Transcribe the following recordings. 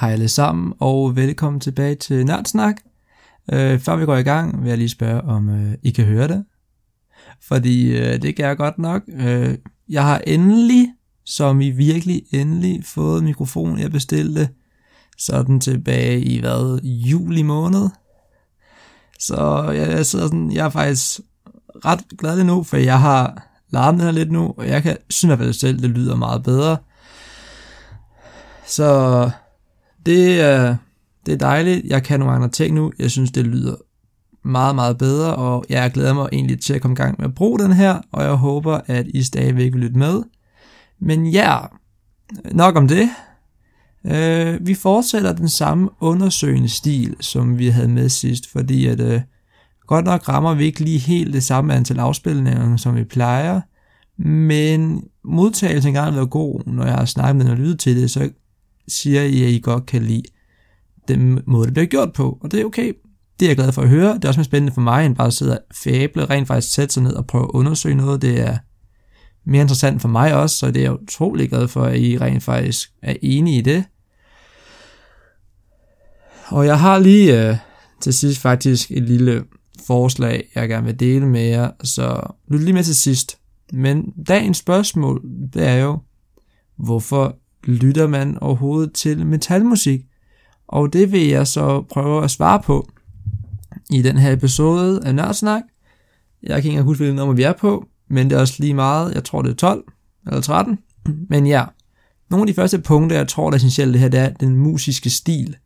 Hej alle sammen, og velkommen tilbage til Nørdsnak. Øh, før vi går i gang, vil jeg lige spørge, om øh, I kan høre det. Fordi øh, det kan jeg godt nok. Øh, jeg har endelig, som I virkelig endelig, fået mikrofon, jeg bestilte sådan tilbage i hvad, juli måned. Så jeg, jeg sidder sådan, jeg er faktisk ret glad nu, for jeg har larmet her lidt nu, og jeg kan synes i hvert fald selv, det lyder meget bedre. Så det, er, det er dejligt. Jeg kan nogle andre ting nu. Jeg synes, det lyder meget, meget bedre, og jeg glæder mig egentlig til at komme i gang med at bruge den her, og jeg håber, at I stadigvæk vil lytte med. Men ja, nok om det. Uh, vi fortsætter den samme undersøgende stil, som vi havde med sidst, fordi at øh, godt nok rammer vi ikke lige helt det samme antal afspilninger, som vi plejer, men modtagelsen engang har været god, når jeg har snakket med den og lyttet til det, så siger I, at I godt kan lide den måde, det bliver gjort på, og det er okay. Det er jeg glad for at høre. Det er også mere spændende for mig, end bare at sidde og fable, rent faktisk sætte sig ned og prøve at undersøge noget. Det er mere interessant for mig også, så det er jeg utrolig glad for, at I rent faktisk er enige i det. Og jeg har lige øh, til sidst faktisk et lille forslag, jeg gerne vil dele med jer, så lyt lige med til sidst. Men dagens spørgsmål, det er jo, hvorfor lytter man overhovedet til metalmusik? Og det vil jeg så prøve at svare på i den her episode af Nørdsnak. Jeg kan ikke huske, hvilken nummer vi er på, men det er også lige meget. Jeg tror, det er 12 eller 13. Men ja, nogle af de første punkter, jeg tror, der er essentielt det her, det er den musiske stil.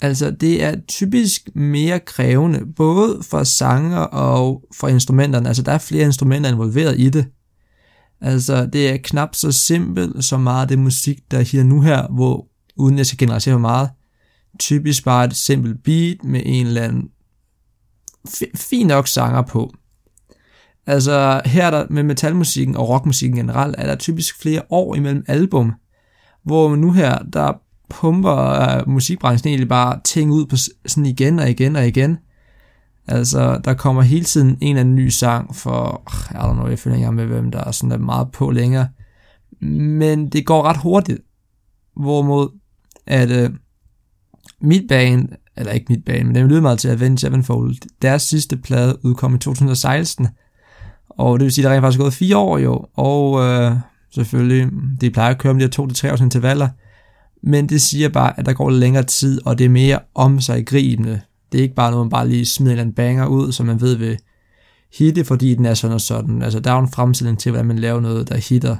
Altså, det er typisk mere krævende, både for sanger og for instrumenterne. Altså, der er flere instrumenter involveret i det. Altså, det er knap så simpelt som meget af det musik, der er nu her, hvor, uden jeg skal generalisere for meget, typisk bare et simpelt beat med en eller anden fin nok sanger på. Altså, her der med metalmusikken og rockmusikken generelt, er der typisk flere år imellem album, hvor nu her, der pumper uh, musikbranchen egentlig bare ting ud på sådan igen og igen og igen. Altså, der kommer hele tiden en eller anden ny sang for, jeg don't know, jeg følger ikke med, hvem der er sådan der meget på længere. Men det går ret hurtigt. Hvorimod, at uh, mit band, eller ikke mit band, men den lyder meget til Avenged Sevenfold, deres sidste plade udkom i 2016. Og det vil sige, at der rent faktisk er gået fire år jo, og uh, selvfølgelig, de plejer at køre om de her to til tre års intervaller, men det siger bare, at der går længere tid, og det er mere om sig gribende. Det er ikke bare noget, man bare lige smider en banger ud, som man ved vil hitte, fordi den er sådan og sådan. Altså, der er jo en fremstilling til, hvordan man laver noget, der hitter.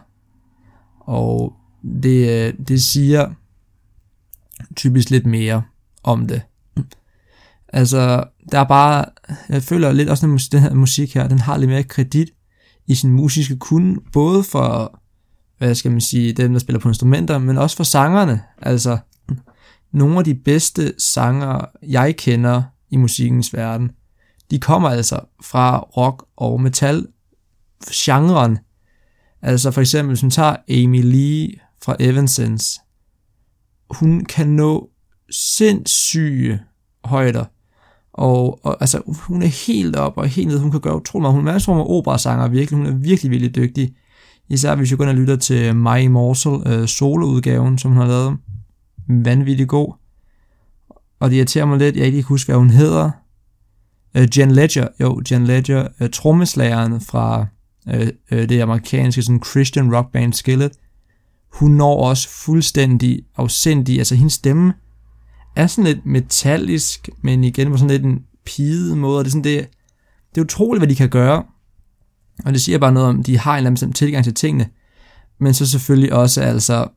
Og det, øh, det siger typisk lidt mere om det. Altså, der er bare, jeg føler lidt også, at den her musik her, den har lidt mere kredit i sin musiske kunde, både for hvad skal man sige, dem, der spiller på instrumenter, men også for sangerne. Altså, nogle af de bedste sanger, jeg kender i musikkens verden, de kommer altså fra rock og metal genren. Altså for eksempel, hvis man tager Amy Lee fra Evanescence, hun kan nå sindssyge højder. Og, og altså, hun er helt op og helt ned. Hun kan gøre utrolig meget. Hun er en operasanger, virkelig. Hun er virkelig, virkelig dygtig. Især hvis du går ind og lytter til My Immortal øh, soloudgaven, som hun har lavet. Vanvittig god. Og det irriterer mig lidt, jeg ikke husker, hvad hun hedder. Uh, Jen Ledger, jo, Jen Ledger, uh, trommeslageren fra uh, uh, det amerikanske sådan Christian rock band Skillet. Hun når også fuldstændig afsindig, altså hendes stemme er sådan lidt metallisk, men igen på sådan lidt en pide måde, det er sådan det, det er utroligt, hvad de kan gøre. Og det siger bare noget om, de har en eller anden tilgang til tingene. Men så selvfølgelig også altså,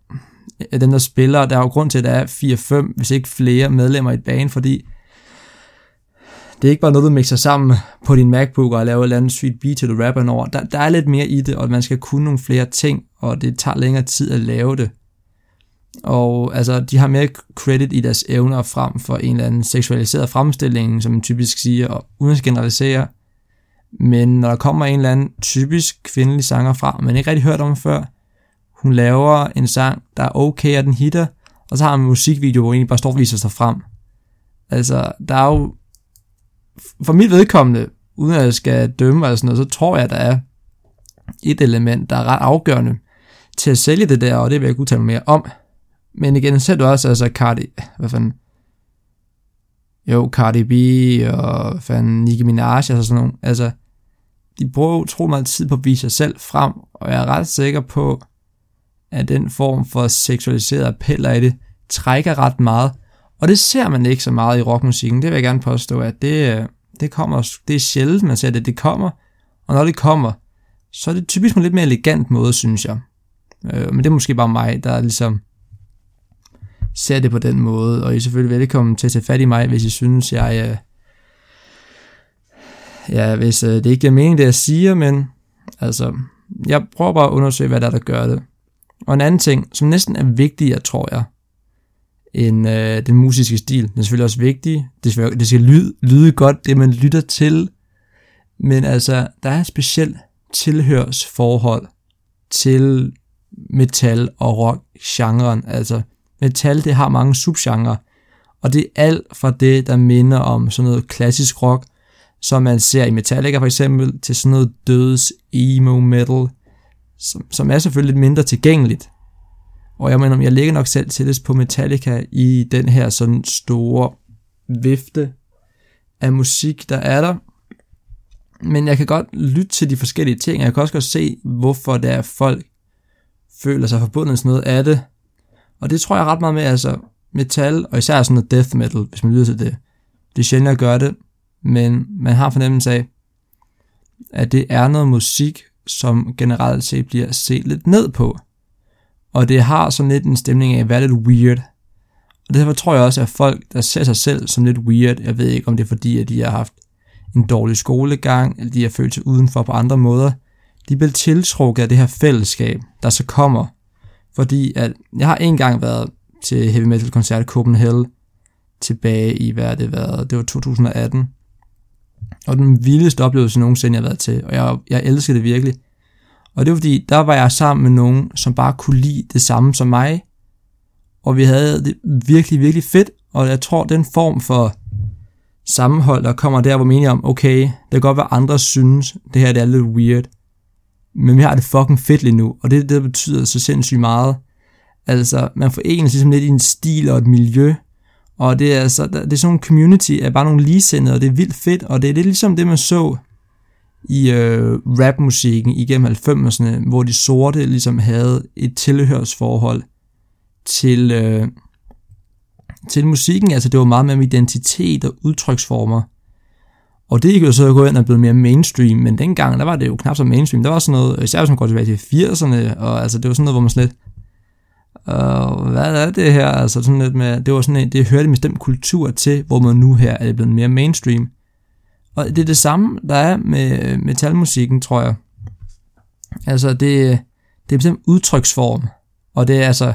den der spiller, der er jo grund til, at der er 4-5, hvis ikke flere medlemmer i et band, fordi det er ikke bare noget, du mixer sammen på din MacBook og laver et eller andet sweet beat til du rapper over. Der, der er lidt mere i det, og man skal kunne nogle flere ting, og det tager længere tid at lave det. Og altså, de har mere credit i deres evner frem for en eller anden seksualiseret fremstilling, som man typisk siger, og uden at generalisere, men når der kommer en eller anden typisk kvindelig sanger fra, man ikke rigtig hørt om før, hun laver en sang, der er okay, og den hitter, og så har man en musikvideo, hvor hun bare står og viser sig frem. Altså, der er jo, for mit vedkommende, uden at jeg skal dømme eller sådan noget, så tror jeg, der er et element, der er ret afgørende til at sælge det der, og det vil jeg ikke udtale mere om. Men igen, ser du også, altså Cardi, hvad fanden, jo, Cardi B og fanden Nicki Minaj og sådan nogle, altså, de bruger utrolig meget tid på at vise sig selv frem, og jeg er ret sikker på, at den form for seksualiserede appel i det, trækker ret meget, og det ser man ikke så meget i rockmusikken, det vil jeg gerne påstå, at det, øh, det kommer, det er sjældent, man ser det, det kommer, og når det kommer, så er det typisk på en lidt mere elegant måde, synes jeg. Øh, men det er måske bare mig, der ligesom ser det på den måde, og I er selvfølgelig velkommen til at tage fat i mig, hvis I synes, jeg... Øh, ja, hvis øh, det ikke giver mening, det jeg siger, men altså, jeg prøver bare at undersøge, hvad der er, der gør det. Og en anden ting, som næsten er vigtigere, tror jeg, end øh, den musiske stil. Den er selvfølgelig også vigtig. Det skal, det skal lyde, lyde godt, det man lytter til. Men altså, der er et specielt tilhørsforhold til metal og rock-genren. Altså, metal, det har mange subgenre, og det er alt fra det, der minder om sådan noget klassisk rock, som man ser i Metallica for eksempel, til sådan noget døds emo metal, som, som er selvfølgelig lidt mindre tilgængeligt. Og jeg mener, jeg ligger nok selv til på Metallica i den her sådan store vifte af musik, der er der. Men jeg kan godt lytte til de forskellige ting, jeg kan også godt se, hvorfor der er folk føler sig forbundet med sådan noget af det. Og det tror jeg ret meget med, altså metal, og især sådan noget death metal, hvis man lytter til det. Det er sjældent at gøre det, men man har fornemmelse af, at det er noget musik, som generelt set bliver set lidt ned på. Og det har sådan lidt en stemning af at være lidt weird. Og derfor tror jeg også, at folk, der ser sig selv som lidt weird, jeg ved ikke, om det er fordi, at de har haft en dårlig skolegang, eller de har følt sig udenfor på andre måder, de bliver tiltrukket af det her fællesskab, der så kommer. Fordi at jeg har engang været til heavy metal koncert i Copenhagen tilbage i, hvad det været, det var 2018. Og den vildeste oplevelse nogensinde, jeg har været til, og jeg, jeg elsker det virkelig. Og det var fordi, der var jeg sammen med nogen, som bare kunne lide det samme som mig, og vi havde det virkelig, virkelig fedt, og jeg tror, den form for sammenhold, der kommer der, hvor man om, okay, det kan godt være, andre synes, det her det er lidt weird, men vi har det fucking fedt lige nu, og det, det betyder så sindssygt meget. Altså, man forenes ligesom lidt i en stil og et miljø, og det er, altså, det er sådan en community af bare nogle ligesindede, og det er vildt fedt, og det er lidt ligesom det, man så i øh, rapmusikken igennem 90'erne, hvor de sorte ligesom havde et tilhørsforhold til, øh, til musikken. Altså det var meget mere med identitet og udtryksformer. Og det gik jo så gå ind og blive mere mainstream, men dengang, der var det jo knap så mainstream. Der var sådan noget, især hvis man går tilbage til 80'erne, og altså det var sådan noget, hvor man slet, lidt, øh, hvad er det her? Altså sådan lidt med, det var sådan en, det hørte en bestemt kultur til, hvor man nu her er det blevet mere mainstream. Og det er det samme, der er med metalmusikken, tror jeg. Altså, det, det er bestemt udtryksform, og det er altså,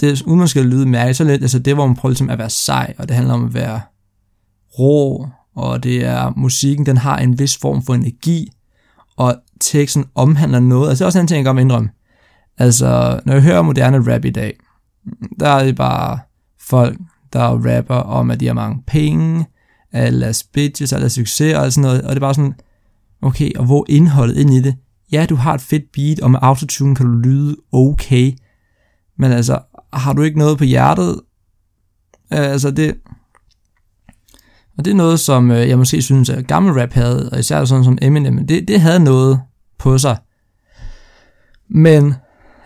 det er, uden man skal lyde mærkeligt, så lidt, altså det, hvor man prøver ligesom at være sej, og det handler om at være rå, og det er musikken, den har en vis form for energi, og teksten omhandler noget. Altså det er også en ting, jeg godt indrømme. Altså, når jeg hører moderne rap i dag, der er det bare folk, der rapper om, at de har mange penge, alle bitches, alle succes og sådan noget, og det er bare sådan, okay, og hvor indholdet ind i det? Ja, du har et fedt beat, og med autotune kan du lyde okay, men altså, har du ikke noget på hjertet? Øh, altså, det, og det er noget, som øh, jeg måske synes, at gammel rap havde, og især sådan som Eminem, det, det havde noget på sig. Men,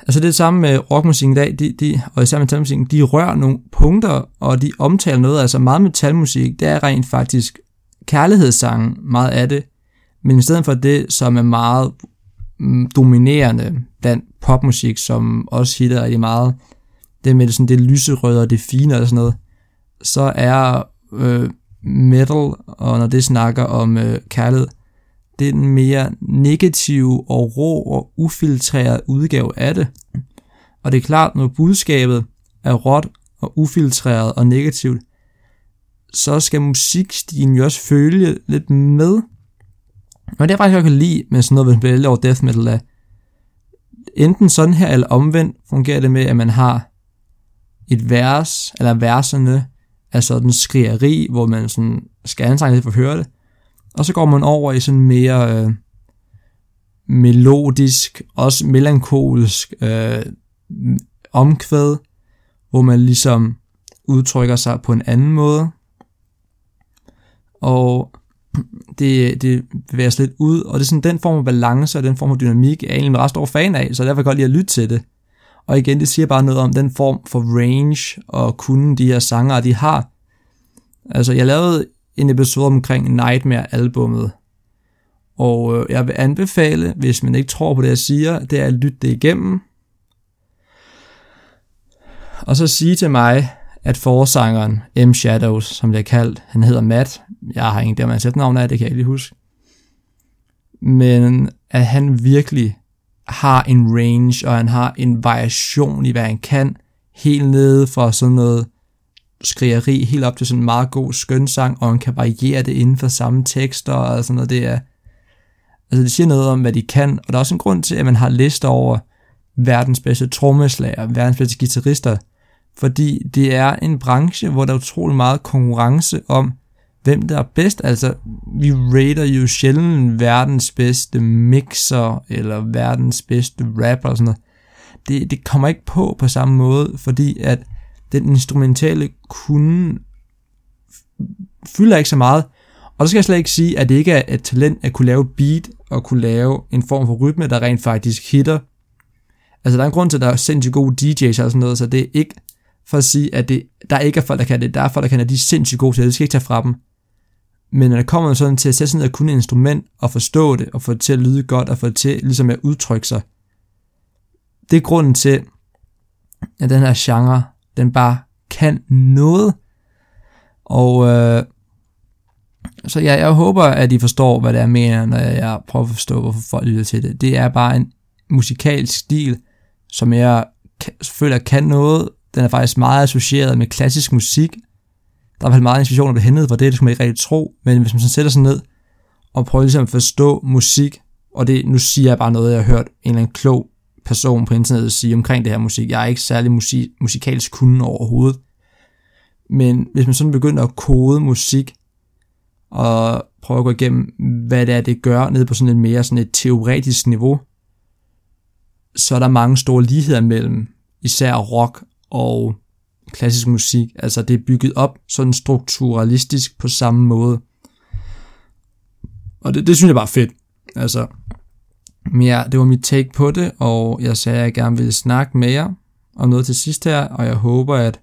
altså det er det samme med rockmusikken i dag, de, de, og især metalmusikken, de rører nogle punkter, og de omtaler noget, altså meget metalmusik, det er rent faktisk kærlighedssangen, meget af det, men i stedet for det, som er meget mm, dominerende blandt popmusik, som også hitter i meget, det med det, sådan, det lyserøde og det fine og sådan noget, så er øh, metal, og når det snakker om øh, kærlighed, den mere negative og rå og ufiltrerede udgave af det. Og det er klart, når budskabet er råt og ufiltreret og negativt, så skal musikstilen jo også følge lidt med. Og det er faktisk, jeg kan lide med sådan noget, hvis man over death metal, er, enten sådan her eller omvendt fungerer det med, at man har et vers, eller verserne, er sådan skrigeri, hvor man sådan skal anstrenge sig for at høre det. Og så går man over i sådan mere øh, melodisk, også melankolsk øh, omkvæd, hvor man ligesom udtrykker sig på en anden måde. Og det, det bevæger sig lidt ud, og det er sådan den form for balance og den form for dynamik, jeg er egentlig ret stor fan af, så derfor kan jeg godt lide at lytte til det. Og igen, det siger bare noget om den form for range og kunne de her sanger, de har. Altså, jeg lavede en episode omkring Nightmare-albummet, og øh, jeg vil anbefale, hvis man ikke tror på det, jeg siger, det er at lytte det igennem. Og så sige til mig, at forsangeren M. Shadows, som det er kaldt, han hedder Matt. Jeg har ingen der, man sætter navn af, det kan jeg ikke lige huske. Men at han virkelig har en range, og han har en variation i, hvad han kan, helt nede fra sådan noget skrigeri, helt op til sådan en meget god skønsang, og han kan variere det inden for samme tekster, og sådan noget, det er, altså det siger noget om, hvad de kan, og der er også en grund til, at man har lister over verdens bedste trommeslager, verdens bedste guitarister, fordi det er en branche, hvor der er utrolig meget konkurrence om, hvem der er bedst. Altså, vi rater jo sjældent verdens bedste mixer, eller verdens bedste rapper og sådan noget. Det, det kommer ikke på på samme måde, fordi at den instrumentale kunde fylder ikke så meget. Og så skal jeg slet ikke sige, at det ikke er et talent at kunne lave beat, og kunne lave en form for rytme, der rent faktisk hitter. Altså, der er en grund til, at der er sindssygt gode DJ's og sådan noget, så det er ikke for at sige, at det, der ikke er folk, der kan det. Der er folk, der kan det. De er sindssygt gode til det. Det skal ikke tage fra dem. Men når det kommer sådan til at sætte sig ned og kunne et instrument, og forstå det, og få det til at lyde godt, og få det til ligesom at udtrykke sig, det er grunden til, at den her genre, den bare kan noget. Og øh, så jeg, jeg håber, at I forstår, hvad det er, jeg mener, når jeg prøver at forstå, hvorfor folk lytter til det. Det er bare en musikalsk stil, som jeg føler kan noget, den er faktisk meget associeret med klassisk musik. Der er vel meget inspiration, der bliver hentet fra det, det skulle man ikke rigtig tro. Men hvis man sådan sætter sig ned og prøver ligesom at forstå musik, og det, nu siger jeg bare noget, jeg har hørt en eller anden klog person på internettet sige omkring det her musik. Jeg er ikke særlig musik, musikalsk kunde overhovedet. Men hvis man sådan begynder at kode musik, og prøve at gå igennem, hvad det er, det gør, ned på sådan et mere sådan et teoretisk niveau, så er der mange store ligheder mellem især rock og klassisk musik. Altså det er bygget op sådan strukturalistisk på samme måde. Og det, det synes jeg bare er fedt. Altså, men ja, det var mit take på det, og jeg sagde, at jeg gerne ville snakke med jer om noget til sidst her, og jeg håber, at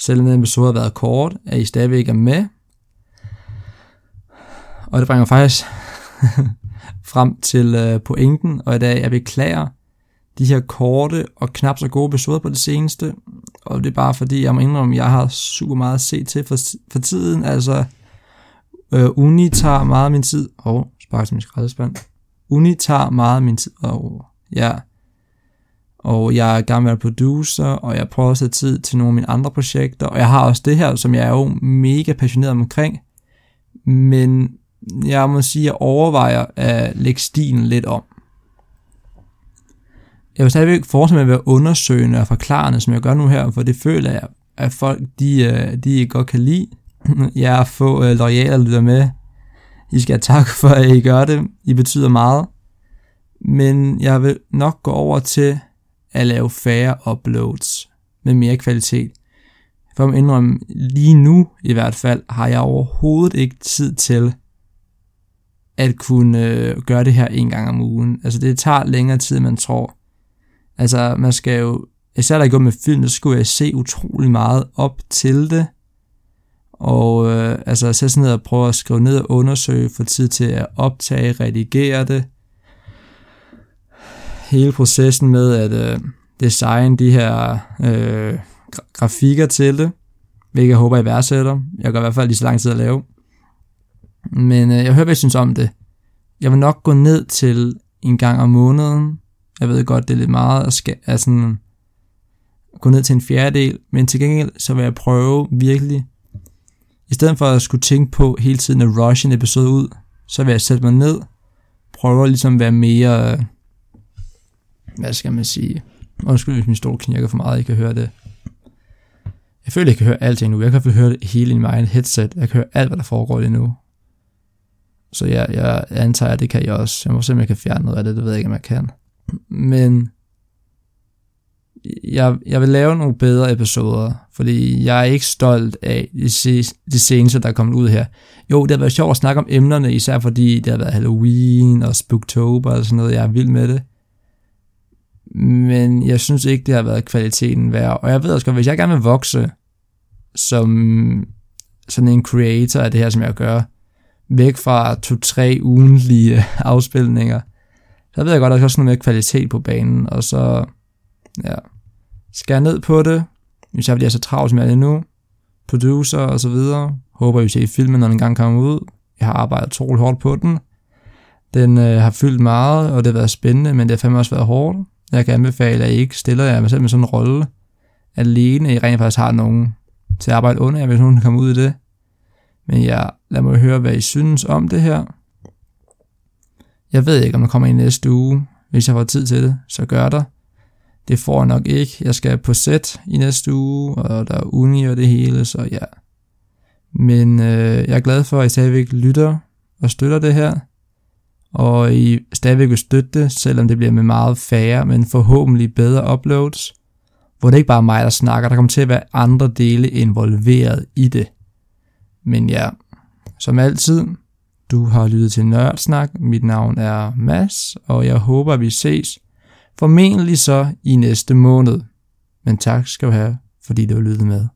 selvom den episode har været kort, at I stadigvæk er med. Og det bringer faktisk frem til øh, pointen, og i dag jeg beklager, de her korte og knap så gode episoder på det seneste, og det er bare fordi, jeg må indrømme, at jeg har super meget at se til for, for tiden, altså øh, uni tager meget af min tid, og oh, sparker til min skraldespand, uni tager meget af min tid, og ja, og jeg er gammel producer, og jeg prøver at sætte tid til nogle af mine andre projekter, og jeg har også det her, som jeg er jo mega passioneret omkring, men jeg må sige, at jeg overvejer at lægge stilen lidt om jeg vil stadigvæk fortsætte med at være undersøgende og forklarende, som jeg gør nu her, for det føler jeg, at folk, de, øh, de godt kan lide. Jeg er få øh, lojale lytter med. I skal have tak for, at I gør det. I betyder meget. Men jeg vil nok gå over til at lave færre uploads med mere kvalitet. For at indrømme, lige nu i hvert fald, har jeg overhovedet ikke tid til at kunne øh, gøre det her en gang om ugen. Altså det tager længere tid, end man tror. Altså, man skal jo, især der går med film, så skulle jeg se utrolig meget op til det. Og øh, altså, sætte sig ned og prøve at skrive ned og undersøge, få tid til at optage, redigere det. Hele processen med at øh, designe de her øh, grafikker til det, hvilket jeg håber, I værdsætter. Jeg går i hvert fald lige så lang tid at lave. Men øh, jeg hører, hvad I synes om det. Jeg vil nok gå ned til en gang om måneden, jeg ved godt, det er lidt meget at, skal, altså, gå ned til en fjerdedel, men til gengæld så vil jeg prøve virkelig, i stedet for at skulle tænke på hele tiden at rush en episode ud, så vil jeg sætte mig ned, prøve at ligesom være mere, hvad skal man sige, undskyld hvis min stol knirker for meget, I kan høre det. Jeg føler, jeg kan høre alt nu. Jeg kan høre det hele i min egen headset. Jeg kan høre alt, hvad der foregår lige nu. Så jeg, jeg antager, at det kan jeg også. Jeg må se, om jeg kan fjerne noget af det. Det ved jeg ikke, om jeg kan. Men jeg, jeg vil lave nogle bedre episoder, fordi jeg er ikke stolt af de, de seneste, der er kommet ud her. Jo, det har været sjovt at snakke om emnerne, især fordi det har været Halloween og Spooktober og sådan noget. Jeg er vild med det. Men jeg synes ikke, det har været kvaliteten værd. Og jeg ved også godt, hvis jeg gerne vil vokse som sådan en creator af det her, som jeg gør, væk fra to-tre ugenlige afspilninger, så ved jeg godt, at der er også noget mere kvalitet på banen, og så ja, skære ned på det, hvis jeg bliver så travlt som det nu, producer og så videre. Håber, I ser filmen, når den gang kommer ud. Jeg har arbejdet troligt hårdt på den. Den øh, har fyldt meget, og det har været spændende, men det har fandme også været hårdt. Jeg kan anbefale, at I ikke stiller jer selv med sådan en rolle alene. I rent faktisk har nogen til at arbejde under jer, hvis nogen kommer ud i det. Men jeg lad mig høre, hvad I synes om det her. Jeg ved ikke, om der kommer i næste uge. Hvis jeg får tid til det, så gør der. Det får jeg nok ikke. Jeg skal på sæt i næste uge, og der er uni og det hele, så ja. Men øh, jeg er glad for, at I stadigvæk lytter og støtter det her. Og I stadigvæk vil støtte det, selvom det bliver med meget færre, men forhåbentlig bedre uploads. Hvor det ikke bare er mig, der snakker. Der kommer til at være andre dele involveret i det. Men ja, som altid, du har lyttet til Nørdsnak. Mit navn er Mads, og jeg håber, at vi ses Formentlig så i næste måned. Men tak skal du have, fordi du lyttede med.